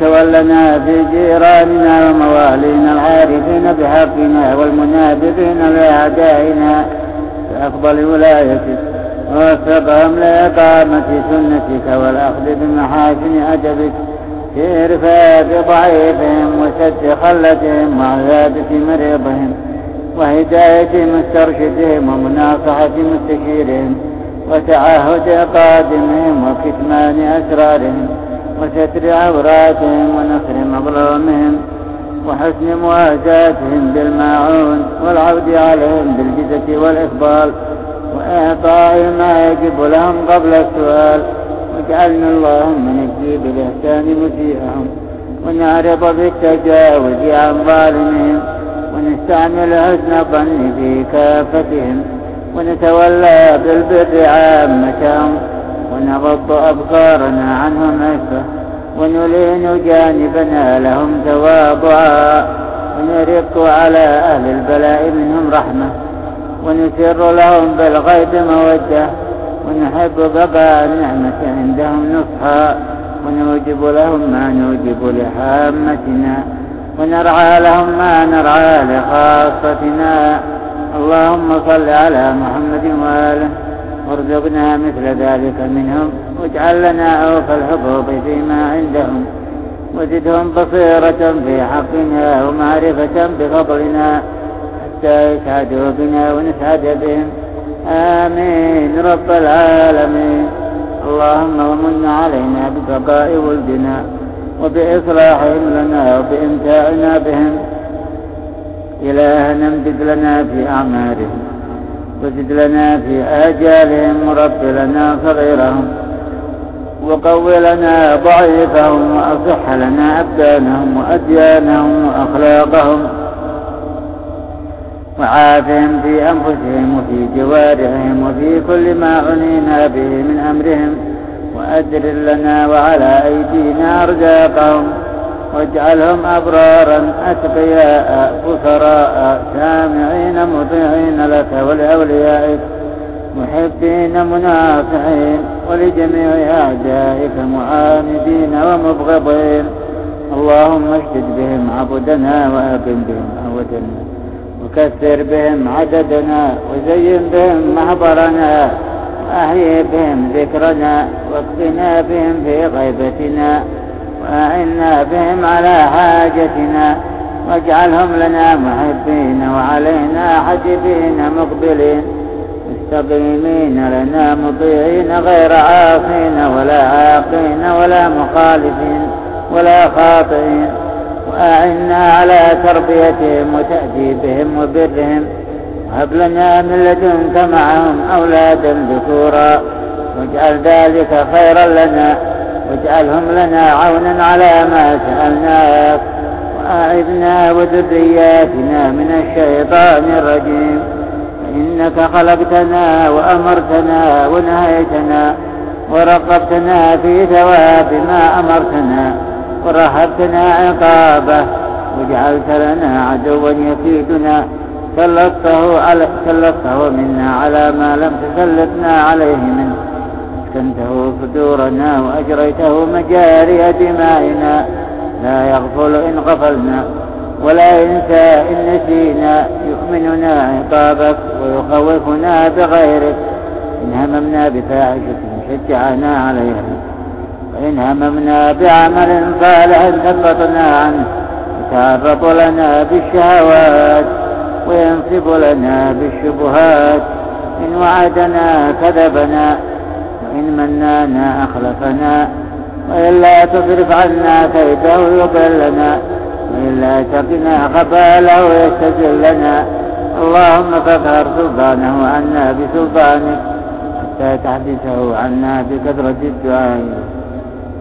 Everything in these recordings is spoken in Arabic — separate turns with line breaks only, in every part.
وتولنا في جيراننا وموالينا العارفين بحقنا والمنابذين لأعدائنا. بأفضل ولايتك ووفقهم لإقامة سنتك والأخذ بمحاسن أدبك في رفاق ضعيفهم وسد خلتهم وعيادة مريضهم وهداية مسترشدهم ومناصحة مستشيرهم وتعهد قادمهم وكتمان أسرارهم. وستر عوراتهم ونصر مظلومهم وحسن مواساتهم بالماعون والعود عليهم بالجدة والإقبال وإعطاء ما يجب لهم قبل السؤال واجعلنا اللهم نجزي بالإحسان مسيئهم ونعرض بالتجاوز عن ظالمهم ونستعمل حسن الظن في كافتهم ونتولى بالبر عامتهم ونغض أبصارنا عنهم عفة ونلين جانبنا لهم تواضعا ونرق على أهل البلاء منهم رحمة ونسر لهم بالغيب مودة ونحب بقاء النعمة عندهم نصحا ونوجب لهم ما نوجب لحامتنا ونرعى لهم ما نرعى لخاصتنا. اللهم صل على محمد وآله وارزقنا مثل ذلك منهم واجعل لنا أوفى الحقوق فيما عندهم. وزدهم بصيرة في حقنا ومعرفة بفضلنا حتى يسعدوا بنا ونسعد بهم. آمين. رب العالمين. اللهم ومن علينا ببقاء ولدنا وبإصلاحهم لنا وبإمتاعنا بهم. إلهنا امدد لنا في أعمارهم. وزد لنا في آجالهم ورب لنا صغيرهم وقو لنا ضعيفهم وأصح لنا أبدانهم وأديانهم وأخلاقهم وعافهم في أنفسهم وفي جوارحهم وفي كل ما عنينا به من أمرهم وأدر لنا وعلى أيدينا أرزاقهم واجعلهم أبرارا أتقياء فسراء سامعين مطيعين لك ولأوليائك محبين مناصحين ولجميع أعدائك معاندين ومبغضين. اللهم اشدد بهم عبدنا وأقم بهم عودنا وكثر بهم عددنا وزين بهم محضرنا وأحيي بهم ذكرنا واكفنا بهم في غيبتنا. وأعنا بهم على حاجتنا. واجعلهم لنا محبين وعلينا حجبين مقبلين. مستقيمين لنا مطيعين غير عاصين ولا عاقين ولا مخالفين ولا خاطئين. وأعنا على تربيتهم وتأديبهم وبرهم. وهب لنا من لدنك معهم أولادا ذكورا. واجعل ذلك خيرا لنا. واجعلهم لنا عونا على ما سألناك وأعذنا وذرياتنا من الشيطان الرجيم. فإنك خلقتنا وأمرتنا ونهيتنا ورقبتنا في ثواب ما أمرتنا ورهبتنا عقابه وجعلت لنا عدوا يكيدنا. سلطته, على سلطته منا على ما لم تسلطنا عليه منه اسكنته صدورنا وأجريته مجاري دمائنا. لا يغفل إن غفلنا ولا ينسى إن نسينا. يؤمننا عقابك ويخوفنا بغيرك. إن هممنا بفاحشة شجعنا عليها. وإن هممنا بعمل صالح سقطنا عنه. يتعرض لنا بالشهوات وينصب لنا بالشبهات. إن وعدنا كذبنا وإن منانا أخلفنا وإلا تصرف عنا كيده يضلنا وإلا تقنا خباله ويستجلنا اللهم فاظهر سلطانه عنا بسلطانك حتى تحدثه عنا بكثرة الدعاء.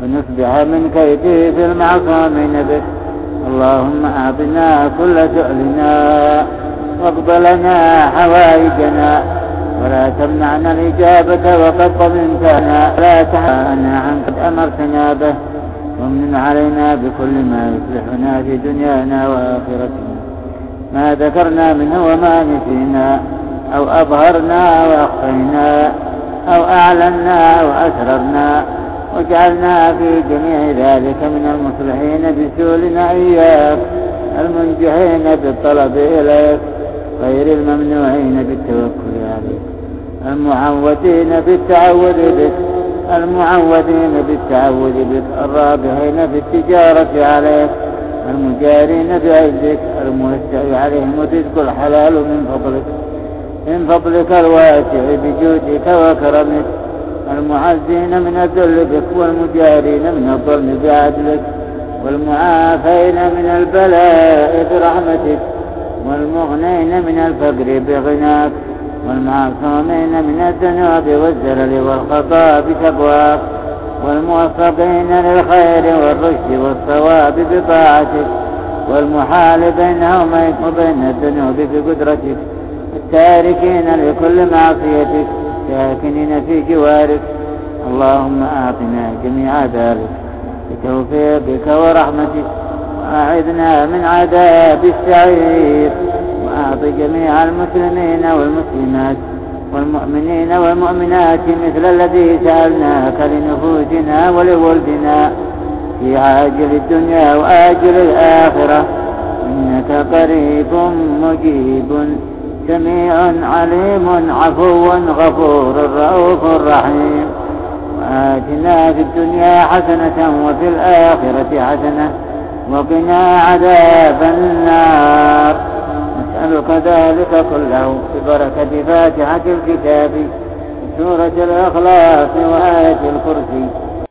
ونصبح من كيده في المعصومين به اللهم أعطنا كل سؤلنا واقبلنا حوائجنا. ولا تمنعنا الإجابة وقد ضمنتنا لا تحانا عن قد أمرتنا به. ومن علينا بكل ما يصلحنا في دنيانا وآخرتنا. ما ذكرنا منه وما نسينا أو أظهرنا أو أخفينا أو أعلنا أو أسررنا. وجعلنا في جميع ذلك من المصلحين بسولنا إياك المنجحين بالطلب إليك غير الممنوعين بالتوكل عليك. المعودين بالتعود بك المعودين بالتعود بك الرابحين في التجارة عليك المجارين بعزك الموسع عليهم الرزق الحلال من فضلك. من فضلك الواسع بجودك وكرمك. المعزين من الذل بك والمجارين من الظلم بعدلك. والمعافين من البلاء برحمتك. والمغنين من الفقر بغناك. والمعصومين من الذنوب والزلل والخطا بتقواك والموفقين للخير والرشد والصواب بطاعتك والمحال بينهم وبين الذنوب بقدرتك التاركين لكل معصيتك ساكنين في جوارك. اللهم أعطنا جميع ذلك بتوفيقك ورحمتك وأعذنا من عذاب السعير. جميع المسلمين والمسلمات والمؤمنين والمؤمنات مثل الذي سألناك لنفوسنا ولولدنا في عاجل الدنيا وآجل الآخرة. إنك قريب مجيب. سميع عليم عفو غفور رؤوف رحيم. وآتنا في الدنيا حسنة وفي الآخرة حسنة. وقنا عذاب النار. نسألك ذلك كله ببركة فاتحة الكتاب سورة الإخلاص وآية الكرسي.